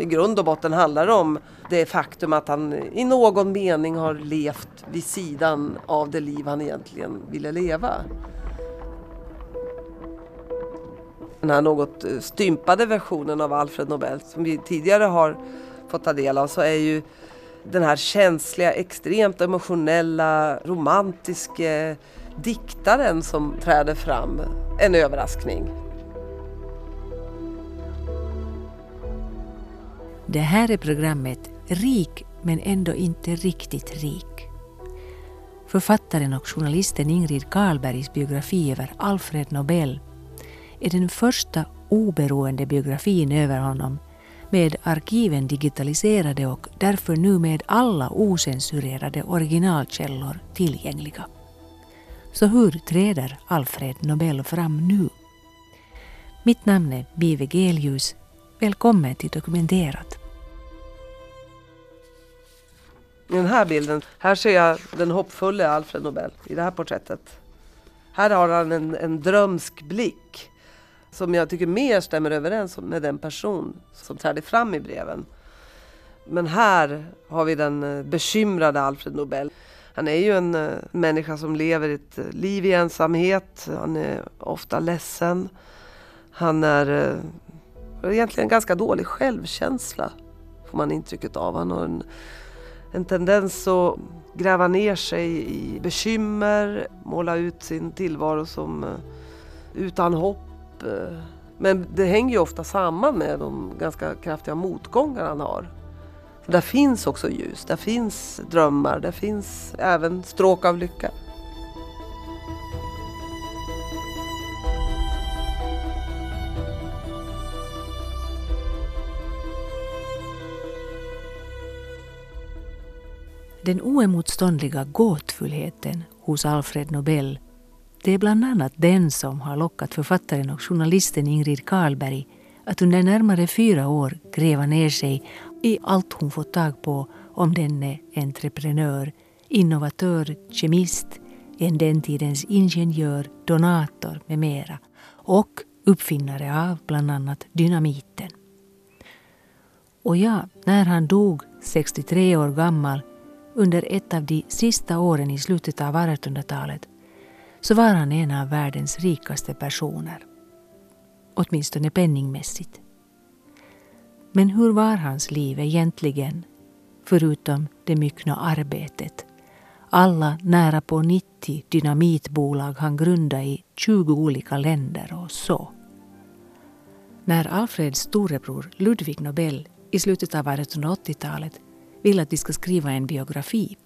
I grund och botten handlar det om det faktum att han i någon mening har levt vid sidan av det liv han egentligen ville leva. Den här något eh, stympade versionen av Alfred Nobel som vi tidigare har fått ta del av så är ju den här känsliga, extremt emotionella, romantiska diktaren som träder fram en överraskning. Det här är programmet Rik men ändå inte riktigt rik. Författaren och journalisten Ingrid Karlbergs biografi över Alfred Nobel är den första oberoende biografin över honom med arkiven digitaliserade och därför nu med alla osensurerade originalkällor tillgängliga. Så hur träder Alfred Nobel fram nu? Mitt namn är Bive Gelius. Välkommen till Dokumenterat. I den här bilden, här ser jag den hoppfulle Alfred Nobel i det här porträttet. Här har han en, en drömsk blick som jag tycker mer stämmer överens med den person som trädde fram i breven. Men här har vi den eh, bekymrade Alfred Nobel. Han är ju en eh, människa som lever ett eh, liv i ensamhet. Han är ofta ledsen. Han är egentligen ganska dålig självkänsla, får man intrycket av. Han har en, en tendens att gräva ner sig i bekymmer, måla ut sin tillvaro som eh, utan hopp eh. men det hänger ju ofta samman med de ganska kraftiga motgångar han har. Där finns också ljus, där finns drömmar, där finns även stråk av lycka. Den oemotståndliga gåtfullheten hos Alfred Nobel det är bland annat den som har lockat författaren och journalisten Ingrid Karlberg att under närmare fyra år gräva ner sig i allt hon fått tag på om denne entreprenör, innovatör, kemist, en den tidens ingenjör, donator med mera och uppfinnare av bland annat dynamiten. Och ja, när han dog, 63 år gammal, under ett av de sista åren i slutet av 1800-talet så var han en av världens rikaste personer. Åtminstone penningmässigt. Men hur var hans liv egentligen, förutom det myckna arbetet? Alla nära på 90 dynamitbolag han grundade i 20 olika länder och så. När Alfreds storebror Ludvig Nobel i slutet av 1880-talet vill att vi ska skriva en biografi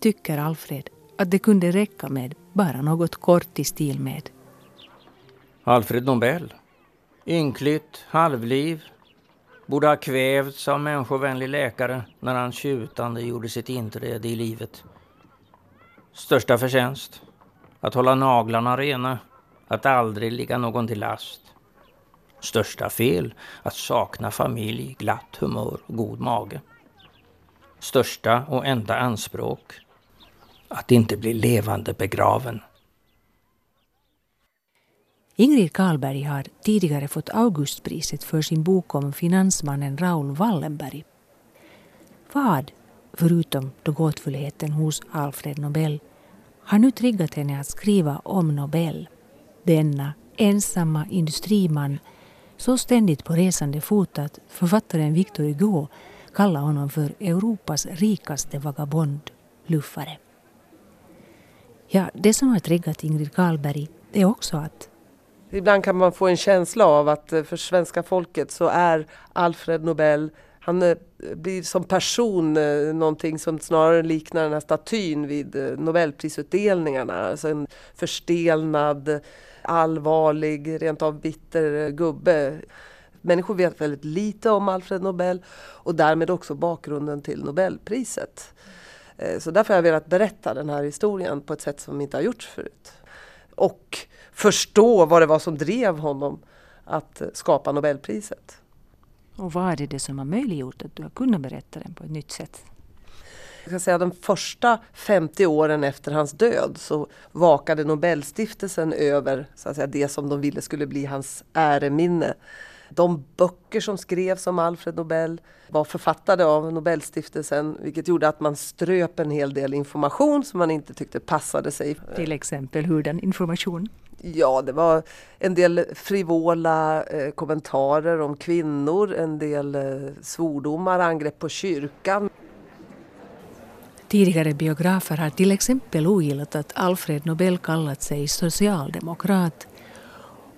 tycker Alfred att det kunde räcka med bara något kort i stil med Alfred Nobel. Ynkligt, halvliv. Borde ha kvävts av människovänlig läkare när han tjutande gjorde sitt inträde i livet. Största förtjänst? Att hålla naglarna rena. Att aldrig ligga någon till last. Största fel? Att sakna familj, glatt humör och god mage. Största och enda anspråk? att inte bli levande begraven. Ingrid Karlberg har tidigare fått Augustpriset för sin bok om finansmannen Raoul Wallenberg. Vad, förutom då gåtfullheten hos Alfred Nobel, har nu triggat henne att skriva om Nobel? Denna ensamma industriman, så ständigt på resande fot att författaren Victor Hugo kallar honom för Europas rikaste vagabond, luffare. Ja, det som har triggat Ingrid Karlberg är också att Ibland kan man få en känsla av att eh, för svenska folket så är Alfred Nobel han eh, blir som person eh, någonting som snarare liknar den här statyn vid Nobelprisutdelningarna. Alltså en förstelnad, allvarlig, rent av bitter gubbe. Människor vet väldigt lite om Alfred Nobel och därmed också bakgrunden till Nobelpriset. Eh, så därför har jag velat berätta den här historien på ett sätt som inte har gjorts förut. Och förstå vad det var som drev honom att skapa Nobelpriset. Och vad är det som har möjliggjort att du har kunnat berätta den på ett nytt sätt? Jag kan säga de första 50 åren efter hans död så vakade Nobelstiftelsen över så att säga, det som de ville skulle bli hans äreminne. De böcker som skrevs om Alfred Nobel var författade av Nobelstiftelsen vilket gjorde att man ströp en hel del information som man inte tyckte passade sig. Till exempel hurdan information? Ja, det var en del frivola eh, kommentarer om kvinnor, en del eh, svordomar, angrepp på kyrkan. Tidigare biografer har till exempel ogillat att Alfred Nobel kallat sig socialdemokrat.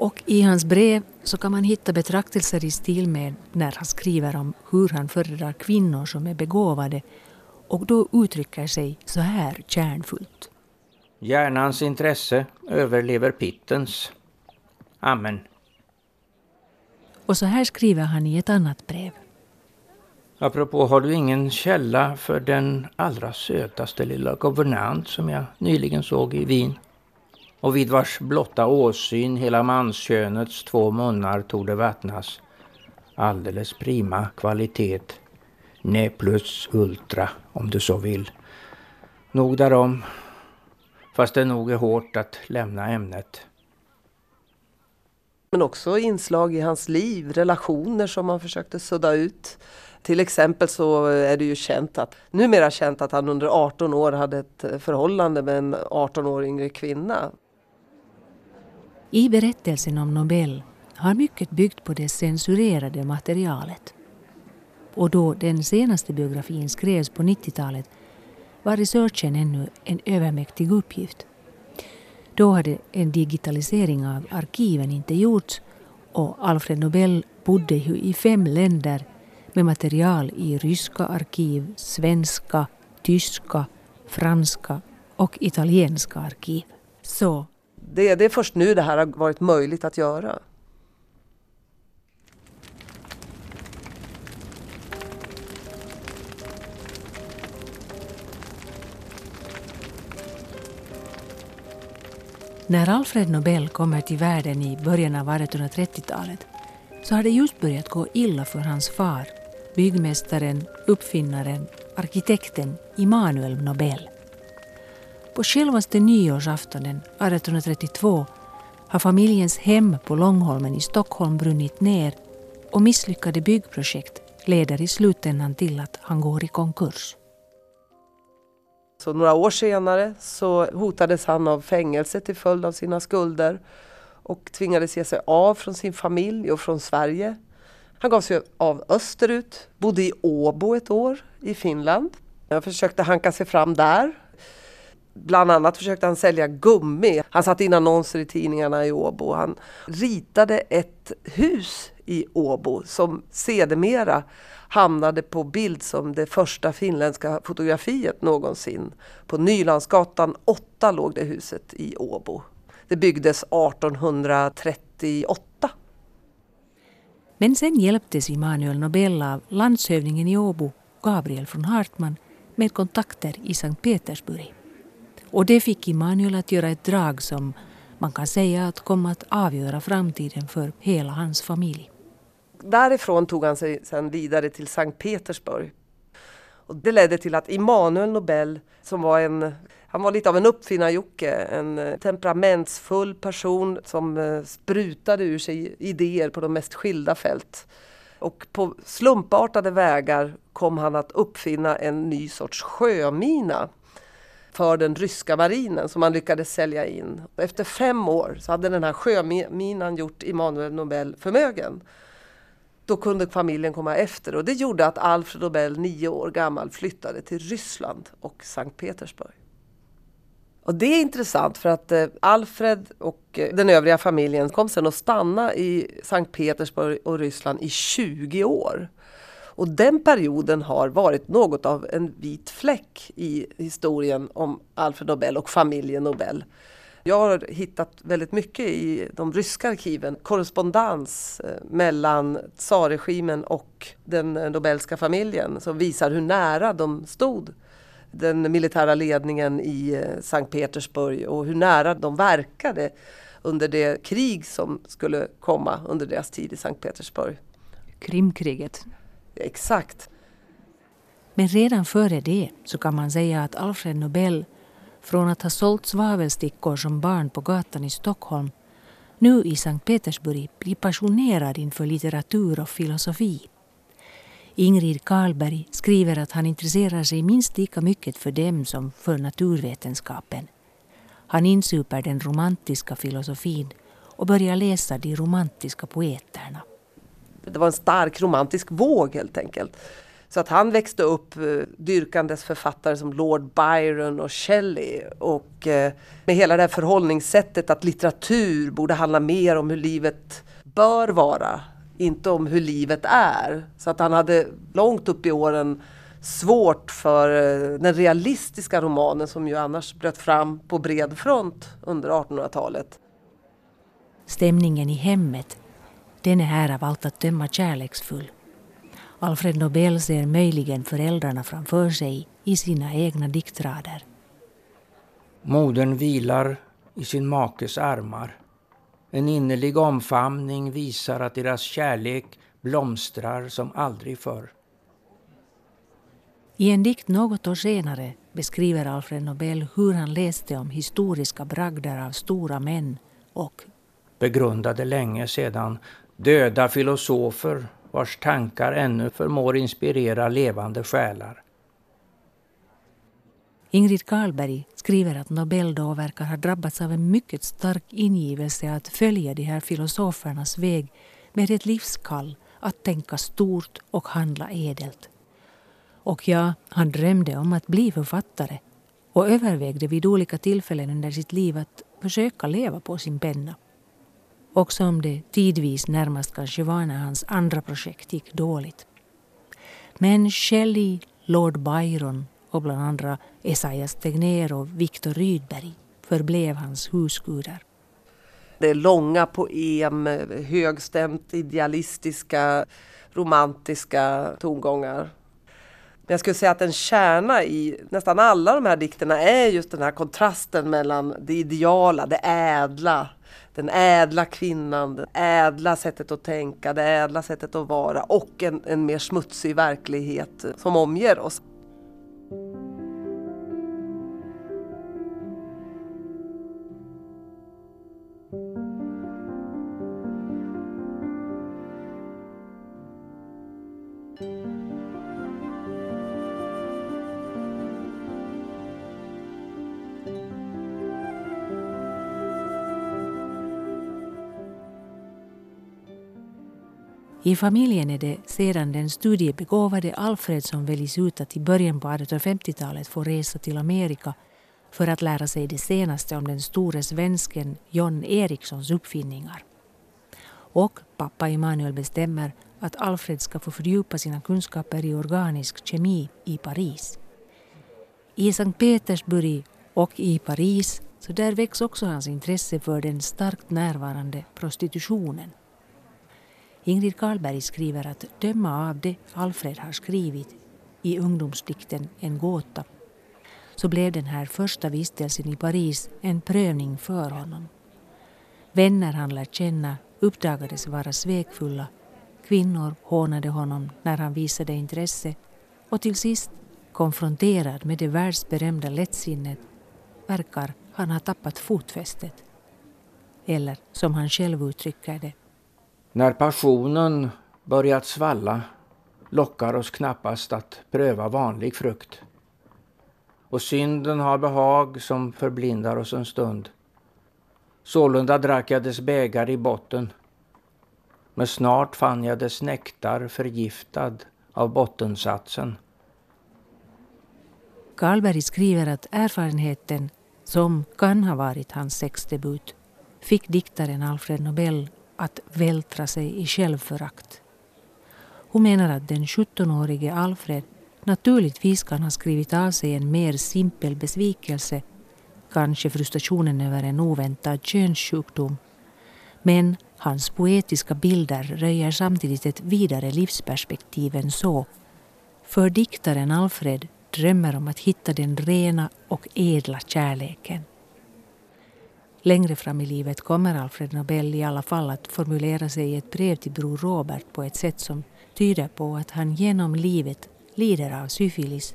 Och i hans brev så kan man hitta betraktelser i stil med när han skriver om hur han föredrar kvinnor som är begåvade och då uttrycker sig så här kärnfullt. Hjärnans intresse överlever pittens. Amen. Och så här skriver han i ett annat brev. Apropå, har du ingen källa för den allra sötaste lilla guvernant som jag nyligen såg i Wien? Och vid vars blotta åsyn hela manskönets två munnar torde vattnas. Alldeles prima kvalitet. Ne plus ultra, om du så vill. Nog därom. Fast det nog är hårt att lämna ämnet. Men också inslag i hans liv, relationer som han försökte sudda ut. Till exempel så är det ju känt att, numera känt att han under 18 år hade ett förhållande med en 18 år yngre kvinna. I berättelsen om Nobel har mycket byggt på det censurerade materialet. Och då den senaste biografin skrevs på 90-talet var researchen ännu en övermäktig uppgift. Då hade en digitalisering av arkiven inte gjorts och Alfred Nobel bodde ju i fem länder med material i ryska arkiv, svenska, tyska, franska och italienska arkiv. Så det, det är först nu det här har varit möjligt att göra. När Alfred Nobel kommer till världen i början av 1830-talet så har det just börjat gå illa för hans far, byggmästaren, uppfinnaren, arkitekten Immanuel Nobel. På självaste nyårsaftonen 1832 har familjens hem på Långholmen i Stockholm brunnit ner och misslyckade byggprojekt leder i slutändan till att han går i konkurs. Så några år senare så hotades han av fängelse till följd av sina skulder och tvingades ge sig av från sin familj och från Sverige. Han gav sig av österut, bodde i Åbo ett år i Finland. Han försökte hanka sig fram där Bland annat försökte han sälja gummi. Han satte in annonser i tidningarna i Åbo. Han ritade ett hus i Åbo som sedermera hamnade på bild som det första finländska fotografiet någonsin. På Nylandsgatan 8 låg det huset i Åbo. Det byggdes 1838. Men sen hjälptes Immanuel Nobel av landshövdingen i Åbo, Gabriel von Hartmann, med kontakter i Sankt Petersburg. Och det fick Immanuel att göra ett drag som man kan säga att kom att avgöra framtiden för hela hans familj. Därifrån tog han sig sedan vidare till Sankt Petersburg. Och det ledde till att Immanuel Nobel, som var en han var lite av en uppfinnarjocke, en eh, temperamentsfull person som eh, sprutade ur sig idéer på de mest skilda fält. Och på slumpartade vägar kom han att uppfinna en ny sorts sjömina för den ryska marinen som man lyckades sälja in. Efter fem år så hade den här sjöminan gjort Immanuel Nobel förmögen. Då kunde familjen komma efter och det gjorde att Alfred Nobel, nio år gammal, flyttade till Ryssland och Sankt Petersburg. Och det är intressant för att eh, Alfred och eh, den övriga familjen kom sen att stanna i Sankt Petersburg och Ryssland i 20 år. Och den perioden har varit något av en vit fläck i historien om Alfred Nobel och familjen Nobel. Jag har hittat väldigt mycket i de ryska arkiven, korrespondens eh, mellan tsarregimen och den Nobelska familjen som visar hur nära de stod den militära ledningen i eh, Sankt Petersburg och hur nära de verkade under det krig som skulle komma under deras tid i Sankt Petersburg. Krimkriget. Exakt. Men redan före det så kan man säga att Alfred Nobel från att ha sålt svavelstickor som barn på gatan i Stockholm nu i Sankt Petersburg blir passionerad inför litteratur och filosofi. Ingrid Karlberg skriver att han intresserar sig minst lika mycket för dem som för naturvetenskapen. Han insuper den romantiska filosofin och börjar läsa de romantiska poeterna. Det var en stark romantisk våg helt enkelt. Så att han växte upp eh, dyrkandes författare som Lord Byron och Shelley. Och eh, med hela det här förhållningssättet att litteratur borde handla mer om hur livet bör vara, inte om hur livet är. Så att han hade långt upp i åren svårt för eh, den realistiska romanen som ju annars bröt fram på bred front under 1800-talet. Stämningen i hemmet, den är här av allt att döma kärleksfull. Alfred Nobel ser möjligen föräldrarna framför sig i sina egna diktrader. Modern vilar i sin makes armar. En innerlig omfamning visar att deras kärlek blomstrar som aldrig förr. I en dikt något år senare beskriver Alfred Nobel hur han läste om historiska bragder av stora män och begrundade länge sedan döda filosofer vars tankar ännu förmår inspirera levande själar. Ingrid Karlberg skriver att Nobel då verkar ha drabbats av en mycket stark ingivelse att följa de här filosofernas väg med ett livskall att tänka stort och handla edelt. Och ja, han drömde om att bli författare och övervägde vid olika tillfällen under sitt liv att försöka leva på sin penna. Också om det tidvis närmast kanske var när hans andra projekt gick dåligt. Men Shelley, Lord Byron och bland andra Esaias Tegnér och Viktor Rydberg förblev hans husgudar. Det är långa poem, högstämt idealistiska, romantiska tongångar. Men jag skulle säga att en kärna i nästan alla de här dikterna är just den här kontrasten mellan det ideala, det ädla, den ädla kvinnan, det ädla sättet att tänka, det ädla sättet att vara och en, en mer smutsig verklighet som omger oss. I familjen är det sedan den studiebegåvade Alfred som väljs ut att i början på 1850-talet få resa till Amerika för att lära sig det senaste om den store svensken John Erikssons uppfinningar. Och pappa Emanuel bestämmer att Alfred ska få fördjupa sina kunskaper i organisk kemi i Paris. I Sankt Petersburg och i Paris så där väcks också hans intresse för den starkt närvarande prostitutionen. Ingrid Karlberg skriver att döma av det Alfred har skrivit i ungdomsdikten En gåta så blev den här första vistelsen i Paris en prövning för honom. Vänner han lärt känna uppdagades vara svekfulla. Kvinnor hånade honom när han visade intresse och till sist, konfronterad med det världsberömda lättsinnet, verkar han ha tappat fotfästet. Eller som han själv uttrycker det, när passionen börjat svalla lockar oss knappast att pröva vanlig frukt. Och synden har behag som förblindar oss en stund. Sålunda drack jag dess bägare i botten. Men snart fann jag dess nektar förgiftad av bottensatsen. Karlberg skriver att erfarenheten, som kan ha varit hans sexdebut, fick diktaren Alfred Nobel att vältra sig i självförakt. Hon menar att den 17-årige Alfred naturligtvis kan ha skrivit av sig en mer simpel besvikelse, kanske frustrationen över en oväntad könssjukdom. Men hans poetiska bilder röjer samtidigt ett vidare livsperspektiv än så. För diktaren Alfred drömmer om att hitta den rena och ädla kärleken. Längre fram i livet kommer Alfred Nobel i alla fall att formulera sig i ett brev till bror Robert på ett sätt som tyder på att han genom livet lider av syfilis.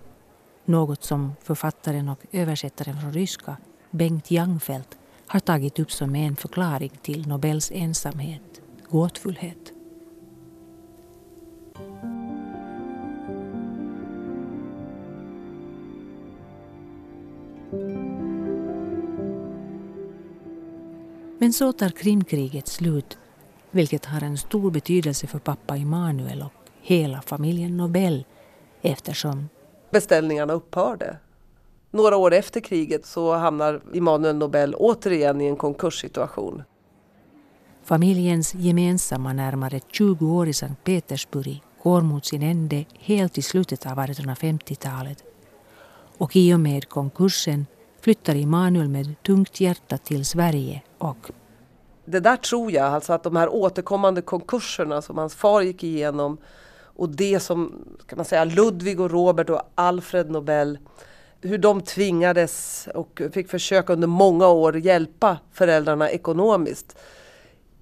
Något som författaren och översättaren från ryska, Bengt Jangfelt, har tagit upp som en förklaring till Nobels ensamhet, gåtfullhet. Men så tar Krimkriget slut, vilket har en stor betydelse för pappa Immanuel och hela familjen Nobel eftersom beställningarna upphörde. Några år efter kriget så hamnar Immanuel Nobel återigen i en konkurssituation. Familjens gemensamma närmare 20 år i Sankt Petersburg går mot sin ände helt i slutet av 1850-talet. Och i och med konkursen flyttar Immanuel med tungt hjärta till Sverige och det där tror jag, alltså att de här återkommande konkurserna som hans far gick igenom och det som kan man säga, Ludvig och Robert och Alfred Nobel hur de tvingades och fick försöka under många år hjälpa föräldrarna ekonomiskt.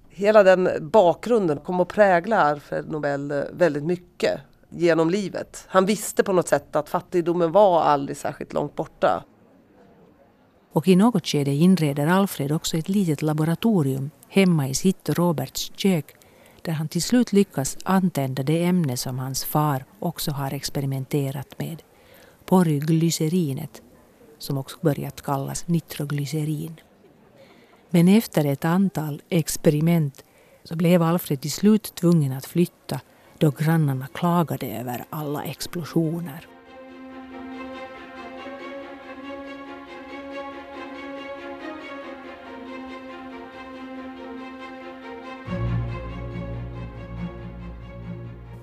Hela den bakgrunden kom att prägla Alfred Nobel eh, väldigt mycket genom livet. Han visste på något sätt att fattigdomen var aldrig särskilt långt borta. Och i något skede inreder Alfred också ett litet laboratorium hemma i sitt och Roberts kök där han till slut lyckas antända det ämne som hans far också har experimenterat med, Porrglycerinet, som också börjat kallas nitroglycerin. Men efter ett antal experiment så blev Alfred till slut tvungen att flytta då grannarna klagade över alla explosioner.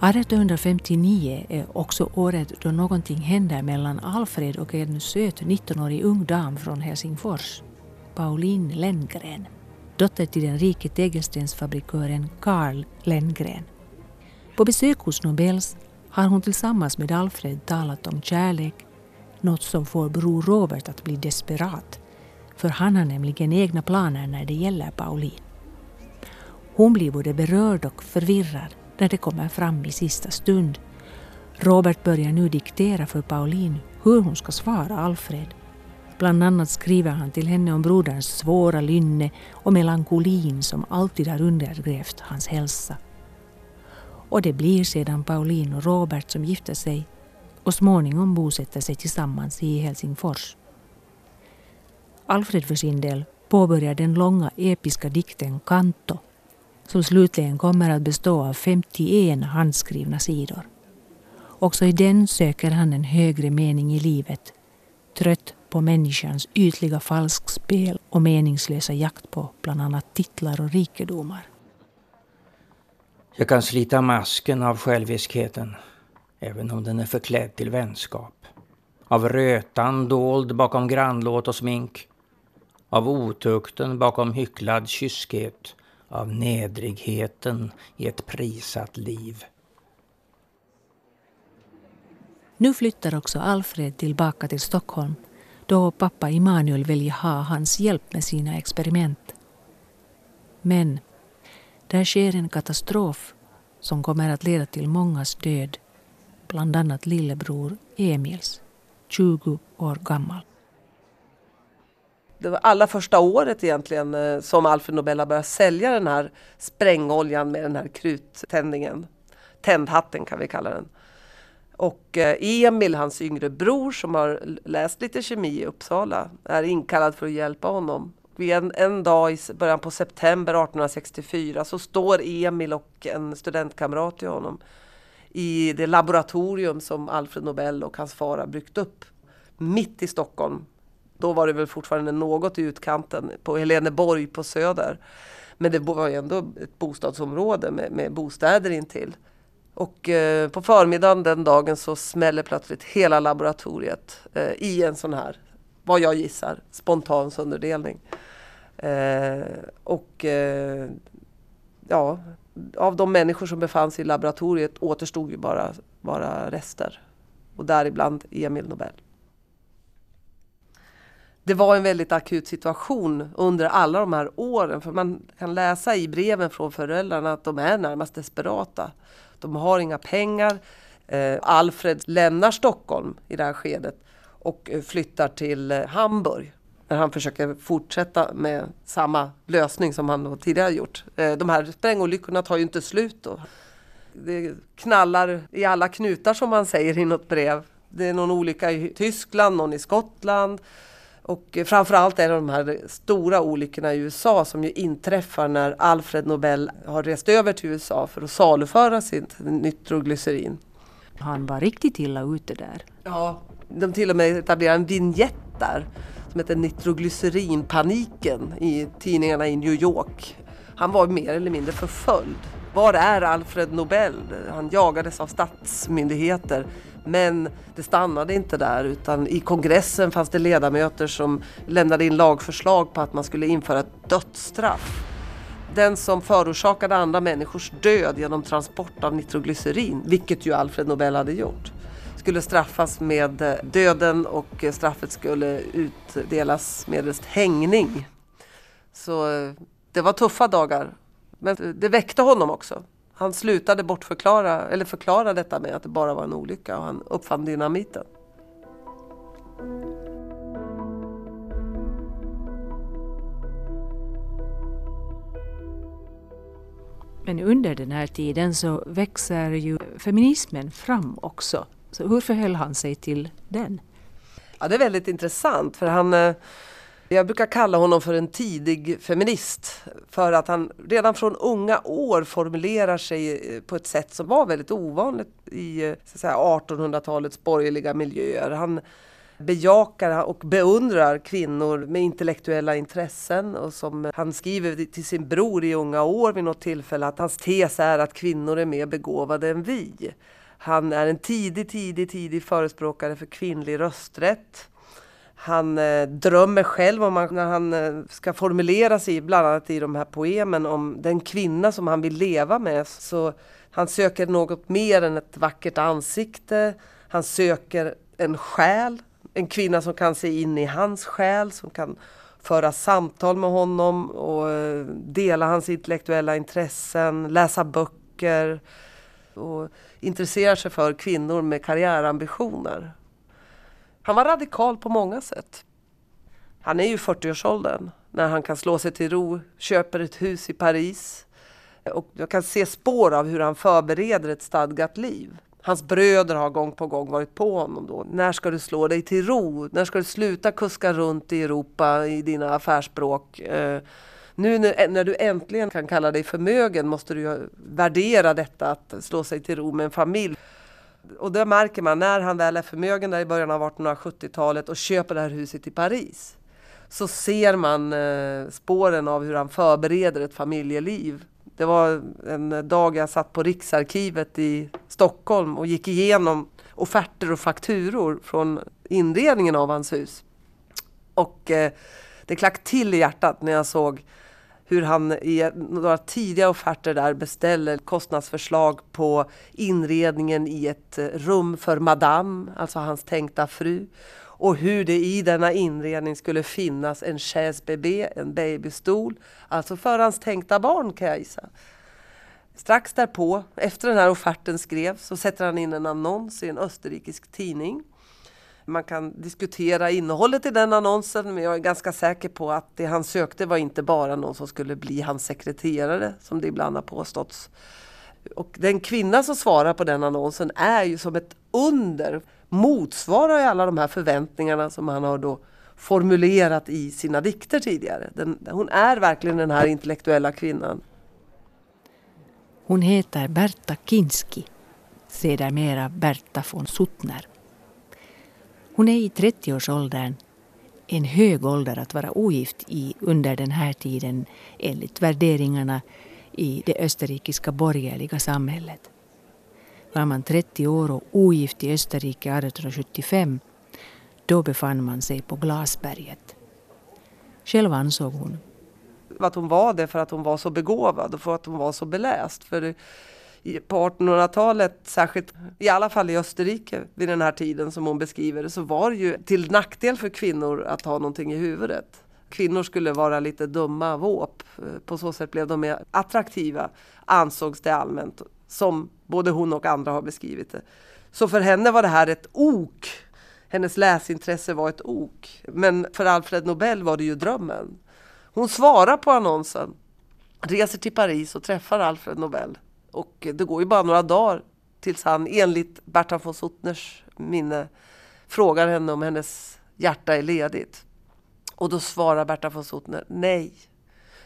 1859 är också året då någonting händer mellan Alfred och en söt 19-årig ung dam från Helsingfors, Pauline Lenngren, dotter till den rike tegelstensfabrikören Carl Lenngren. På besök hos Nobels har hon tillsammans med Alfred talat om kärlek, något som får bror Robert att bli desperat, för han har nämligen egna planer när det gäller Pauline. Hon blir både berörd och förvirrad när det kommer fram i sista stund. Robert börjar nu diktera för Pauline hur hon ska svara Alfred. Bland annat skriver han till henne om broderns svåra lynne och melankolin som alltid har undergrävt hans hälsa. Och det blir sedan Pauline och Robert som gifter sig och småningom bosätter sig tillsammans i Helsingfors. Alfred för sin del påbörjar den långa episka dikten Kanto som slutligen kommer att bestå av 51 handskrivna sidor. Också i den söker han en högre mening i livet, trött på människans ytliga falskspel och meningslösa jakt på bland annat titlar och rikedomar. Jag kan slita masken av själviskheten, även om den är förklädd till vänskap. Av rötan dold bakom grannlåt och smink. Av otukten bakom hycklad kyskhet av nedrigheten i ett prisat liv. Nu flyttar också Alfred tillbaka till Stockholm då pappa Immanuel vill ha hans hjälp med sina experiment. Men där sker en katastrof som kommer att leda till mångas död, bland annat lillebror Emils, 20 år gammal det var allra första året egentligen eh, som Alfred Nobel har börjat sälja den här sprängoljan med den här kruttändningen. Tändhatten kan vi kalla den. Och eh, Emil, hans yngre bror som har läst lite kemi i Uppsala, är inkallad för att hjälpa honom. En, en dag i början på september 1864 så står Emil och en studentkamrat till honom i det laboratorium som Alfred Nobel och hans far har byggt upp mitt i Stockholm då var det väl fortfarande något i utkanten på Heleneborg på Söder. Men det var ju ändå ett bostadsområde med, med bostäder intill. Och eh, på förmiddagen den dagen så smäller plötsligt hela laboratoriet eh, i en sån här, vad jag gissar, spontan sönderdelning. Eh, och eh, ja, av de människor som befann sig i laboratoriet återstod ju bara, bara rester. Och däribland Emil Nobel det var en väldigt akut situation under alla de här åren. För man kan läsa i breven från föräldrarna att de är närmast desperata. De har inga pengar. Eh, Alfred lämnar Stockholm i det här skedet och eh, flyttar till eh, Hamburg. när han försöker fortsätta med samma lösning som han tidigare gjort. Eh, de här sprängolyckorna tar ju inte slut då. Det knallar i alla knutar som man säger i något brev. Det är någon olycka i Tyskland, någon i Skottland. Och framförallt är det de här stora olyckorna i USA som ju inträffar när Alfred Nobel har rest över till USA för att saluföra sitt nitroglycerin. Han var riktigt illa ute där. Ja, de till och med etablerar en vignett där som heter Nitroglycerinpaniken i tidningarna i New York. Han var mer eller mindre förföljd. Var är Alfred Nobel? Han jagades av statsmyndigheter. Men det stannade inte där utan i kongressen fanns det ledamöter som lämnade in lagförslag på att man skulle införa ett dödsstraff. Den som förorsakade andra människors död genom transport av nitroglycerin, vilket ju Alfred Nobel hade gjort, skulle straffas med eh, döden och straffet skulle utdelas medelst hängning. Så eh, det var tuffa dagar. Men eh, det väckte honom också. Han slutade bortförklara, eller förklara detta med att det bara var en olycka och han uppfann dynamiten. Men under den här tiden så växer ju feminismen fram också. Så hur förhöll han sig till den? Ja, det är väldigt intressant för han eh, jag brukar kalla honom för en tidig feminist för att han redan från unga år formulerar sig eh, på ett sätt som var väldigt ovanligt i eh, 1800-talets borgerliga miljöer. Han bejakar och beundrar kvinnor med intellektuella intressen och som han skriver till sin bror i unga år vid något tillfälle att hans tes är att kvinnor är mer begåvade än vi. Han är en tidig, tidig, tidig förespråkare för kvinnlig rösträtt. Han eh, drömmer själv om när han eh, ska formulera sig, bland annat i de här poemen, om den kvinna som han vill leva med. Så han söker något mer än ett vackert ansikte. Han söker en själ, en kvinna som kan se in i hans själ, som kan föra samtal med honom och eh, dela hans intellektuella intressen, läsa böcker och intressera sig för kvinnor med karriärambitioner. Han var radikal på många sätt. Han är ju 40-årsåldern när han kan slå sig till ro, köper ett hus i Paris. Och jag kan se spår av hur han förbereder ett stadgat liv. Hans bröder har gång på gång varit på honom då. När ska du slå dig till ro? När ska du sluta kuska runt i Europa i dina affärsspråk? Eh, nu när du äntligen kan kalla dig förmögen måste du värdera detta att slå sig till ro med en familj och det märker man när han väl är förmögen där i början av 1870-talet och köper det här huset i Paris. Så ser man eh, spåren av hur han förbereder ett familjeliv. Det var en dag jag satt på Riksarkivet i Stockholm och gick igenom offerter och fakturor från inredningen av hans hus. Och eh, det klack till i hjärtat när jag såg hur han i några tidiga offerter där beställer kostnadsförslag på inredningen i ett eh, rum för Madame, alltså hans tänkta fru. Och hur det i denna inredning skulle finnas en chaise bébé, en babystol, alltså för hans tänkta barn kan jag gissa. Strax därpå, efter den här offerten skrevs, så sätter han in en annons i en österrikisk tidning man kan diskutera innehållet i den annonsen men jag är ganska säker på att det han sökte var inte bara någon som skulle bli hans sekreterare som det ibland har påståtts. Och den kvinna som svarar på den annonsen är ju som ett under, motsvarar ju alla de här förväntningarna som han har då formulerat i sina dikter tidigare. Den, hon är verkligen den här intellektuella kvinnan. Hon heter Berta Kinski, sedermera Berta von Suttner. Hon är i 30-årsåldern, en hög ålder att vara ogift i under den här tiden enligt värderingarna i det österrikiska borgerliga samhället. Var man 30 år och ogift i Österrike 1875 då befann man sig på Glasberget. Själv ansåg hon att hon var det för att hon var så begåvad och för att hon var så beläst. För på 1800-talet, särskilt i alla fall i Österrike vid den här tiden som hon beskriver det, så var det ju till nackdel för kvinnor att ha någonting i huvudet. Kvinnor skulle vara lite dumma våp. På så sätt blev de mer attraktiva, ansågs det allmänt, som både hon och andra har beskrivit det. Så för henne var det här ett ok, Hennes läsintresse var ett ok. Men för Alfred Nobel var det ju drömmen. Hon svarar på annonsen, reser till Paris och träffar Alfred Nobel. Och det går ju bara några dagar tills han enligt Bertrand von Suttners minne frågar henne om hennes hjärta är ledigt. Och då svarar Bertrand von Suttner nej.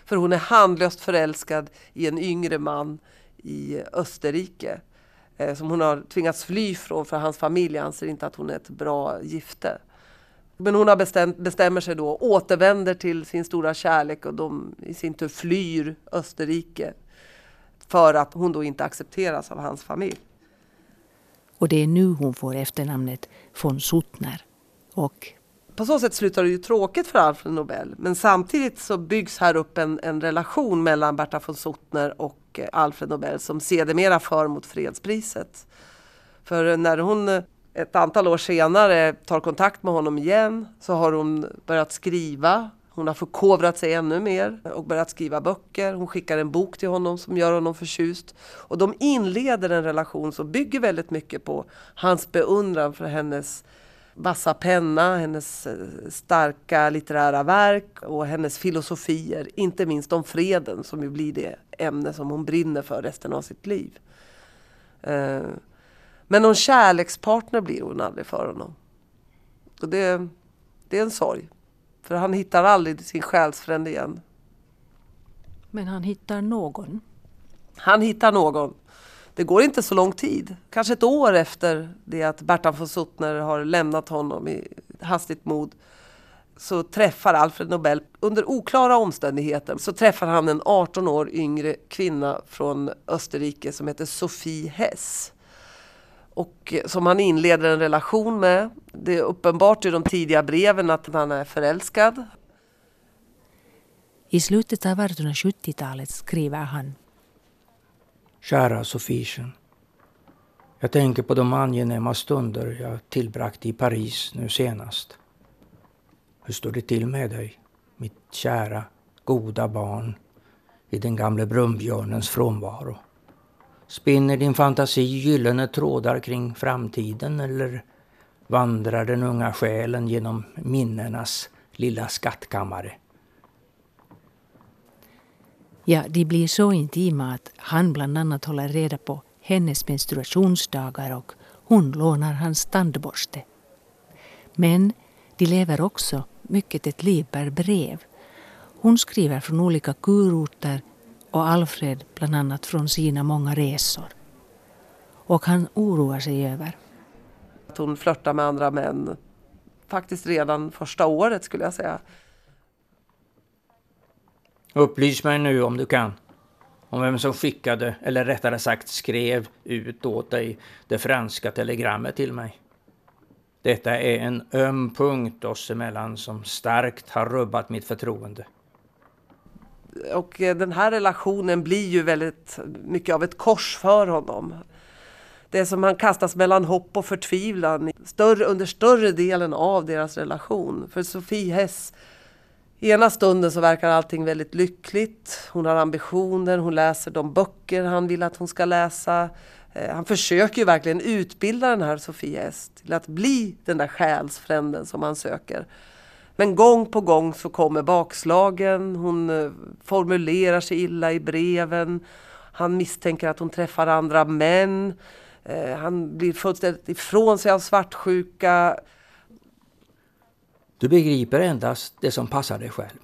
För hon är handlöst förälskad i en yngre man i Österrike eh, som hon har tvingats fly från för hans familj anser inte att hon är ett bra gifte. Men hon har bestämt, bestämmer sig då, återvänder till sin stora kärlek och de i sin tur flyr Österrike för att hon då inte accepteras av hans familj. Och det är nu hon får efternamnet von Suttner. Och på så sätt slutar det ju tråkigt för Alfred Nobel. Men samtidigt så byggs här upp en, en relation mellan Berta von Suttner och eh, Alfred Nobel som sedermera för mot fredspriset. För när hon eh, ett antal år senare tar kontakt med honom igen så har hon börjat skriva. Hon har förkovrat sig ännu mer och börjat skriva böcker. Hon skickar en bok till honom som gör honom förtjust. Och de inleder en relation som bygger väldigt mycket på hans beundran för hennes vassa penna, hennes eh, starka litterära verk och hennes filosofier. Inte minst om freden som ju blir det ämne som hon brinner för resten av sitt liv. Eh, men någon kärlekspartner blir hon aldrig för honom. Och det, det är en sorg. För han hittar aldrig sin själsfrände igen. Men han hittar någon? Han hittar någon. Det går inte så lång tid. Kanske ett år efter det att Bertan von Suttner har lämnat honom i hastigt mod så träffar Alfred Nobel, under oklara omständigheter, så träffar han en 18 år yngre kvinna från Österrike som heter Sophie Hess och som han inleder en relation med. Det är uppenbart i de tidiga breven att han är förälskad. I slutet av 1870-talet skriver han Kära Sofischen. Jag tänker på de angenäma stunder jag tillbragt i Paris nu senast. Hur står det till med dig, mitt kära, goda barn, i den gamle brunnbjörnens frånvaro? Spinner din fantasi gyllene trådar kring framtiden eller vandrar den unga själen genom minnenas lilla skattkammare? Ja, de blir så intima att han bland annat håller reda på hennes menstruationsdagar och hon lånar hans tandborste. Men de lever också mycket ett liv per brev. Hon skriver från olika kurorter och Alfred bland annat från sina många resor. Och han oroar sig över. Att hon flörtar med andra män. Faktiskt redan första året skulle jag säga. Upplys mig nu om du kan. Om vem som skickade, eller rättare sagt skrev ut åt dig det franska telegrammet till mig. Detta är en öm punkt oss emellan som starkt har rubbat mitt förtroende och eh, den här relationen blir ju väldigt mycket av ett kors för honom. Det är som han kastas mellan hopp och förtvivlan större, under större delen av deras relation. För Sofie Hess, ena stunden så verkar allting väldigt lyckligt. Hon har ambitioner, hon läser de böcker han vill att hon ska läsa. Eh, han försöker ju verkligen utbilda den här Sofie Hess till att bli den där själsfränden som han söker. Men gång på gång så kommer bakslagen, hon eh, formulerar sig illa i breven, han misstänker att hon träffar andra män, eh, han blir fullständigt ifrån sig av svartsjuka. Du begriper endast det som passar dig själv.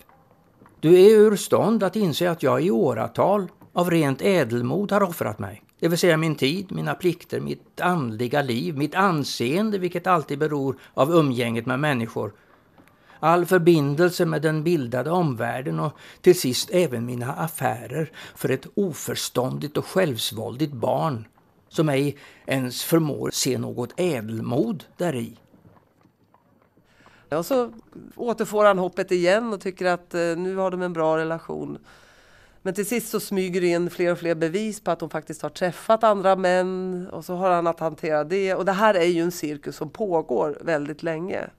Du är ur stånd att inse att jag i åratal av rent ädelmod har offrat mig. Det vill säga min tid, mina plikter, mitt andliga liv, mitt anseende, vilket alltid beror av umgänget med människor all förbindelse med den bildade omvärlden och till sist även mina affärer för ett oförståndigt och självsvåldigt barn som ej ens förmår se något ädelmod däri. Och så återfår han hoppet igen och tycker att eh, nu har de en bra relation. Men till sist så smyger det in fler och fler bevis på att de faktiskt har träffat andra män och så har han att hantera det. Och det här är ju en cirkus som pågår väldigt länge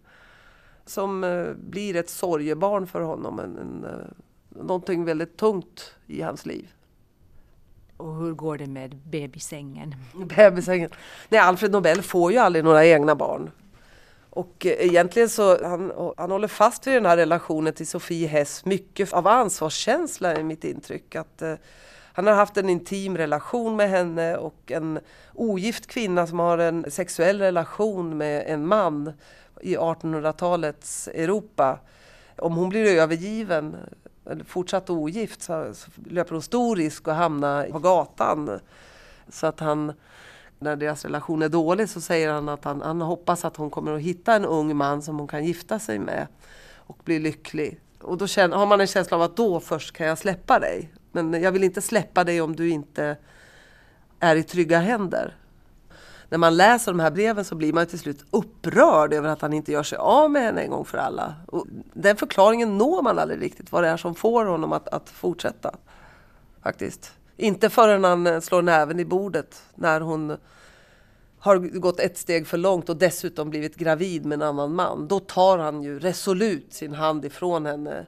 som eh, blir ett sorgebarn för honom. En, en, eh, någonting väldigt tungt i hans liv. Och hur går det med bebisängen? Bebisängen? Nej, Alfred Nobel får ju aldrig några egna barn. Och eh, egentligen så han, han håller fast vid den här relationen till Sofie Hess mycket av ansvarskänsla i mitt intryck. Att, eh, han har haft en intim relation med henne och en ogift kvinna som har en sexuell relation med en man i 1800-talets Europa. Om hon blir övergiven eller fortsatt ogift så, så löper hon stor risk att hamna på gatan. Så att han när deras relation är dålig så säger han att han, han hoppas att hon kommer att hitta en ung man som hon kan gifta sig med och bli lycklig. Och då känner, har man en känsla av att då först kan jag släppa dig. Men jag vill inte släppa dig om du inte är i trygga händer. När man läser de här breven så blir man till slut upprörd över att han inte gör sig av med henne en gång för alla. Och den förklaringen når man aldrig riktigt, vad det är som får honom att, att fortsätta. Faktiskt. Inte förrän han eh, slår näven i bordet när hon har gått ett steg för långt och dessutom blivit gravid med en annan man. Då tar han ju resolut sin hand ifrån henne.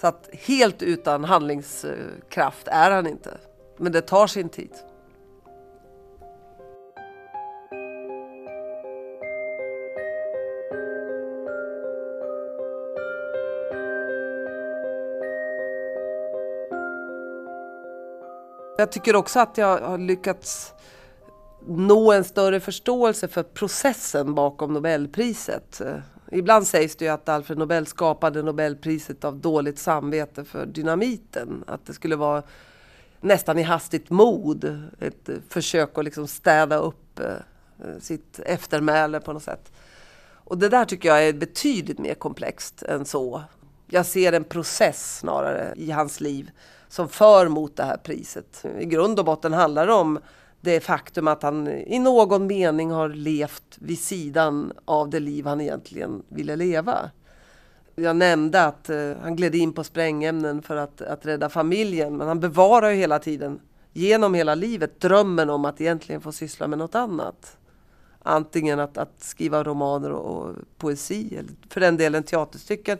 Så att helt utan handlingskraft är han inte. Men det tar sin tid. Jag tycker också att jag har lyckats nå en större förståelse för processen bakom Nobelpriset. Ibland sägs det ju att Alfred Nobel skapade Nobelpriset av dåligt samvete för dynamiten. Att det skulle vara nästan i hastigt mod, ett försök att liksom städa upp eh, sitt eftermäle på något sätt. Och det där tycker jag är betydligt mer komplext än så. Jag ser en process snarare i hans liv som för mot det här priset. I grund och botten handlar det om det faktum att han i någon mening har levt vid sidan av det liv han egentligen ville leva. Jag nämnde att eh, han gled in på sprängämnen för att, att rädda familjen men han bevarar ju hela tiden, genom hela livet, drömmen om att egentligen få syssla med något annat. Antingen att, att skriva romaner och, och poesi, eller för den delen teaterstycken,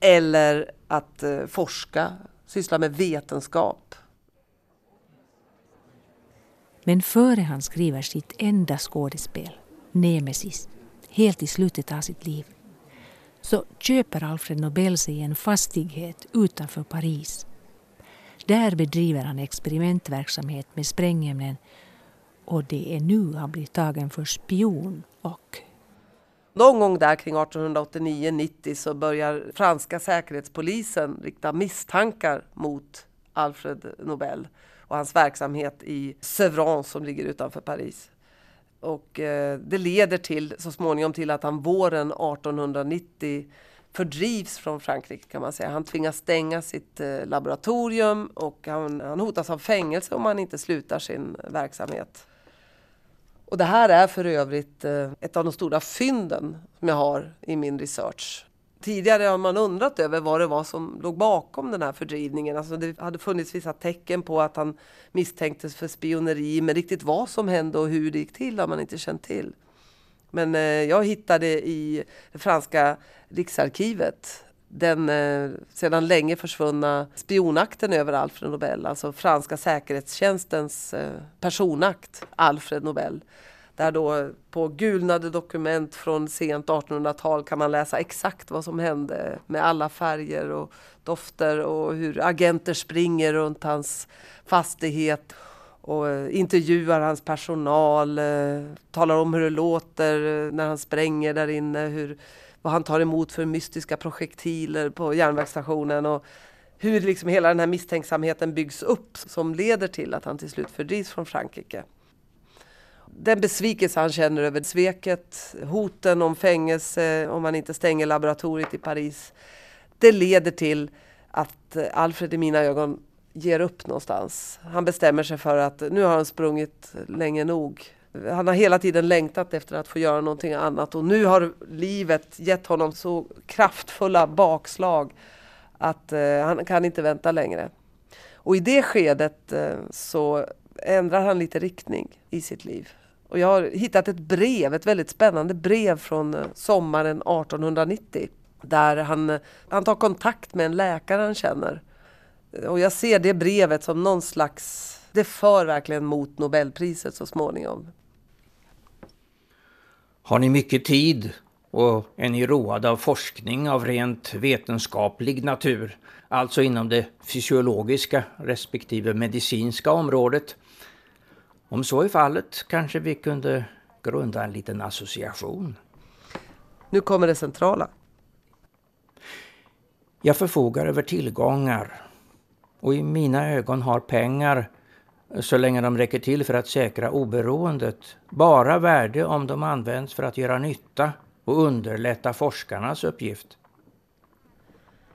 eller att eh, forska, sysslar med vetenskap. Men före han skriver sitt enda skådespel, Nemesis, helt i slutet av sitt liv, så köper Alfred Nobel sig en fastighet utanför Paris. Där bedriver han experimentverksamhet med sprängämnen och det är nu han blir tagen för spion och någon gång där kring 1889-90 så börjar franska säkerhetspolisen rikta misstankar mot Alfred Nobel och hans verksamhet i Sevran som ligger utanför Paris. Och eh, det leder till så småningom till att han våren 1890 fördrivs från Frankrike kan man säga. Han tvingas stänga sitt eh, laboratorium och han, han hotas av fängelse om han inte slutar sin verksamhet. Och det här är för övrigt eh, ett av de stora fynden som jag har i min research. Tidigare har man undrat över vad det var som låg bakom den här fördrivningen. Alltså det hade funnits vissa tecken på att han misstänktes för spioneri, men riktigt vad som hände och hur det gick till har man inte känt till. Men eh, jag hittade i det franska riksarkivet den eh, sedan länge försvunna spionakten över Alfred Nobel, alltså franska säkerhetstjänstens eh, personakt Alfred Nobel. Där då på gulnade dokument från sent 1800-tal kan man läsa exakt vad som hände med alla färger och dofter och hur agenter springer runt hans fastighet och eh, intervjuar hans personal, eh, talar om hur det låter eh, när han spränger där inne, hur, vad han tar emot för mystiska projektiler på järnvägsstationen och hur liksom hela den här misstänksamheten byggs upp som leder till att han till slut fördrivs från Frankrike den besvikelse han känner över sveket, hoten om fängelse om man inte stänger laboratoriet i Paris. Det leder till att Alfred i mina ögon ger upp någonstans. Han bestämmer sig för att nu har han sprungit länge nog. Han har hela tiden längtat efter att få göra någonting annat och nu har livet gett honom så kraftfulla bakslag att eh, han kan inte vänta längre. Och i det skedet eh, så ändrar han lite riktning i sitt liv. Och jag har hittat ett brev, ett väldigt spännande brev från eh, sommaren 1890. Där han, eh, han tar kontakt med en läkare han känner. Och jag ser det brevet som någon slags, det för verkligen mot Nobelpriset så småningom. Har ni mycket tid och är ni roade av forskning av rent vetenskaplig natur, alltså inom det fysiologiska respektive medicinska området. Om så är fallet kanske vi kunde grunda en liten association. Nu kommer det centrala. Jag förfogar över tillgångar och i mina ögon har pengar, så länge de räcker till för att säkra oberoendet, bara värde om de används för att göra nytta och underlätta forskarnas uppgift.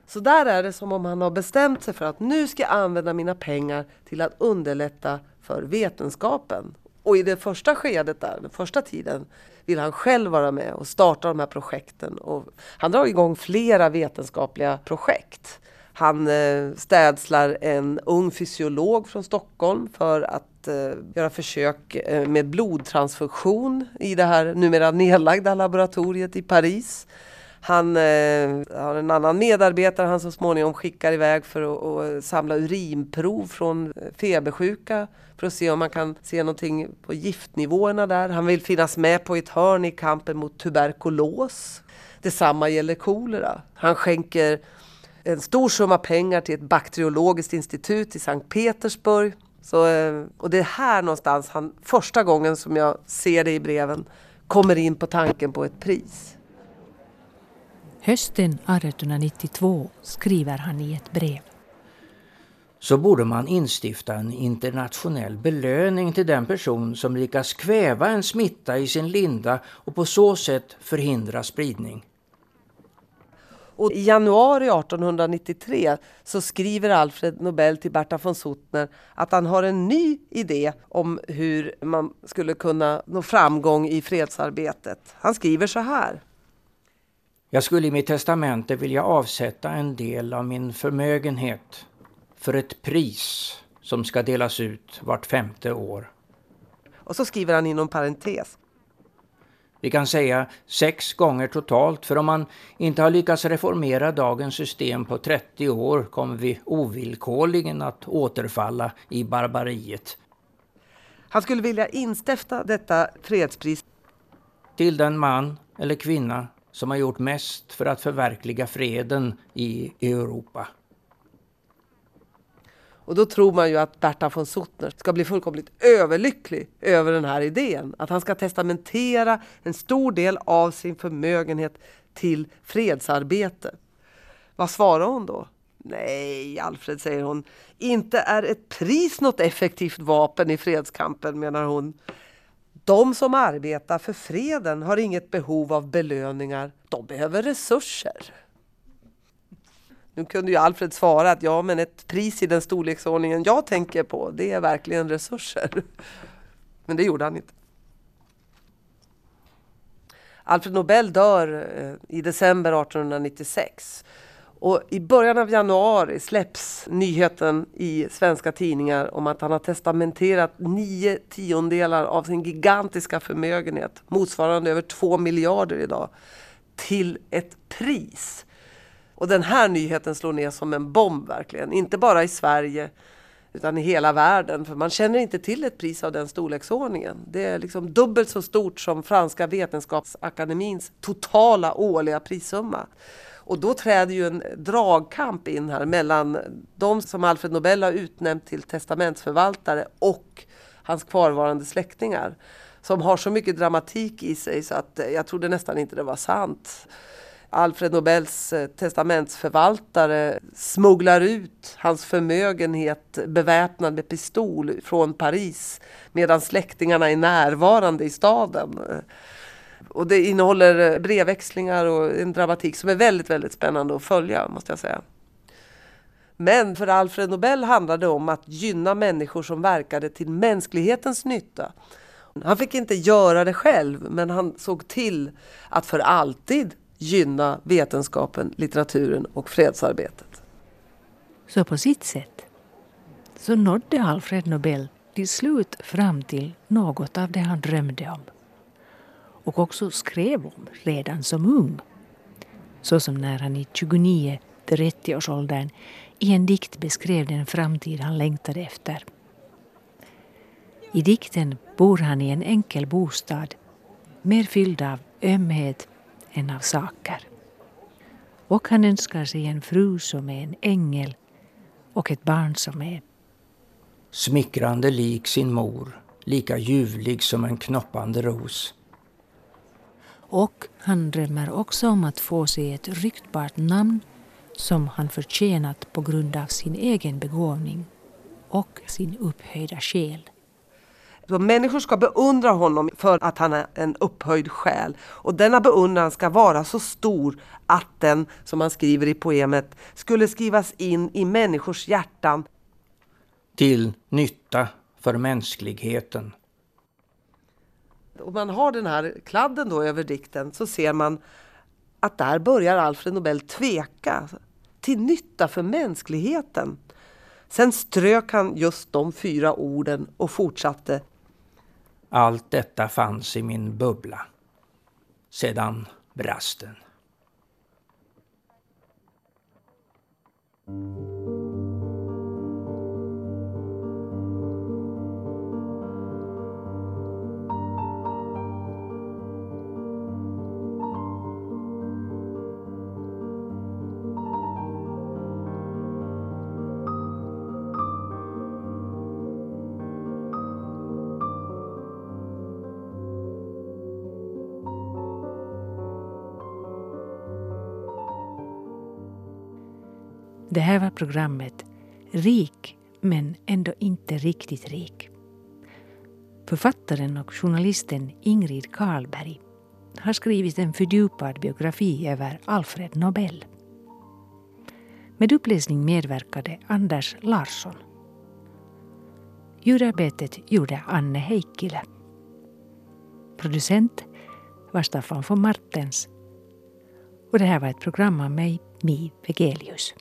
Så där är det som om han har bestämt sig för att nu ska jag använda mina pengar till att underlätta för vetenskapen. Och i det första skedet där, den första tiden, vill han själv vara med och starta de här projekten. Och han drar igång flera vetenskapliga projekt. Han eh, städslar en ung fysiolog från Stockholm för att eh, göra försök eh, med blodtransfusion i det här numera nedlagda laboratoriet i Paris. Han eh, har en annan medarbetare han så småningom skickar iväg för att, att samla urinprov från febersjuka för att se om man kan se någonting på giftnivåerna där. Han vill finnas med på ett hörn i kampen mot tuberkulos. Detsamma gäller kolera. Han skänker en stor summa pengar till ett bakteriologiskt institut i Sankt Petersburg. Så, eh, och det är här någonstans han, första gången som jag ser det i breven, kommer in på tanken på ett pris. Hösten 1892 skriver han i ett brev. Så borde man instifta en internationell belöning till den person som lyckas kväva en smitta i sin linda och på så sätt förhindra spridning. Och I januari 1893 så skriver Alfred Nobel till Berta von Suttner att han har en ny idé om hur man skulle kunna nå framgång i fredsarbetet. Han skriver så här. Jag skulle i mitt testamente vilja avsätta en del av min förmögenhet för ett pris som ska delas ut vart femte år. Och så skriver han inom parentes. Vi kan säga sex gånger totalt, för om man inte har lyckats reformera dagens system på 30 år kommer vi ovillkorligen att återfalla i barbariet. Han skulle vilja instifta detta fredspris till den man eller kvinna som har gjort mest för att förverkliga freden i Europa. Och då tror man ju att Berta von Suttner ska bli fullkomligt överlycklig över den här idén. Att han ska testamentera en stor del av sin förmögenhet till fredsarbete. Vad svarar hon då? Nej, Alfred, säger hon. Inte är ett pris något effektivt vapen i fredskampen, menar hon. De som arbetar för freden har inget behov av belöningar. De behöver resurser. Nu kunde ju Alfred svara att ja, men ett pris i den storleksordningen jag tänker på, det är verkligen resurser. Men det gjorde han inte. Alfred Nobel dör eh, i december 1896. Och I början av januari släpps nyheten i svenska tidningar om att han har testamenterat nio tiondelar av sin gigantiska förmögenhet, motsvarande över två miljarder idag, till ett pris och den här nyheten slår ner som en bomb verkligen. Inte bara i Sverige utan i hela världen. För man känner inte till ett pris av den storleksordningen. Det är liksom dubbelt så stort som Franska Vetenskapsakademins totala årliga prissumma. Och då träder ju en dragkamp in här mellan de som Alfred Nobel har utnämnt till testamentsförvaltare och hans kvarvarande släktingar. Som har så mycket dramatik i sig så att jag trodde nästan inte det var sant. Alfred Nobels eh, testamentsförvaltare smugglar ut hans förmögenhet beväpnad med pistol från Paris medan släktingarna är närvarande i staden. Eh, och det innehåller eh, brevväxlingar och en dramatik som är väldigt, väldigt spännande att följa måste jag säga. Men för Alfred Nobel handlade det om att gynna människor som verkade till mänsklighetens nytta. Han fick inte göra det själv, men han såg till att för alltid gynna vetenskapen, litteraturen och fredsarbetet. Så på sitt sätt så nådde Alfred Nobel till slut fram till något av det han drömde om och också skrev om redan som ung. Så som när han i 29-30-årsåldern i en dikt beskrev den framtid han längtade efter. I dikten bor han i en enkel bostad mer fylld av ömhet än av saker. Och han önskar sig en fru som är en ängel och ett barn som är smickrande lik sin mor, lika ljuvlig som en knoppande ros. Och han drömmer också om att få sig ett ryktbart namn som han förtjänat på grund av sin egen begåvning och sin upphöjda själ. Så människor ska beundra honom för att han är en upphöjd själ. Och denna beundran ska vara så stor att den, som han skriver i poemet, skulle skrivas in i människors hjärtan. Till nytta för mänskligheten. Om man har den här kladden då över dikten så ser man att där börjar Alfred Nobel tveka. Till nytta för mänskligheten. Sen strök han just de fyra orden och fortsatte. Allt detta fanns i min bubbla. Sedan brast den. Det här var programmet Rik men ändå inte riktigt rik. Författaren och journalisten Ingrid Karlberg har skrivit en fördjupad biografi över Alfred Nobel. Med uppläsning medverkade Anders Larsson. Ljudarbetet gjorde Anne Heikkilä. Producent var Staffan von Martens. Och det här var ett program av mig, Mi Vegelius.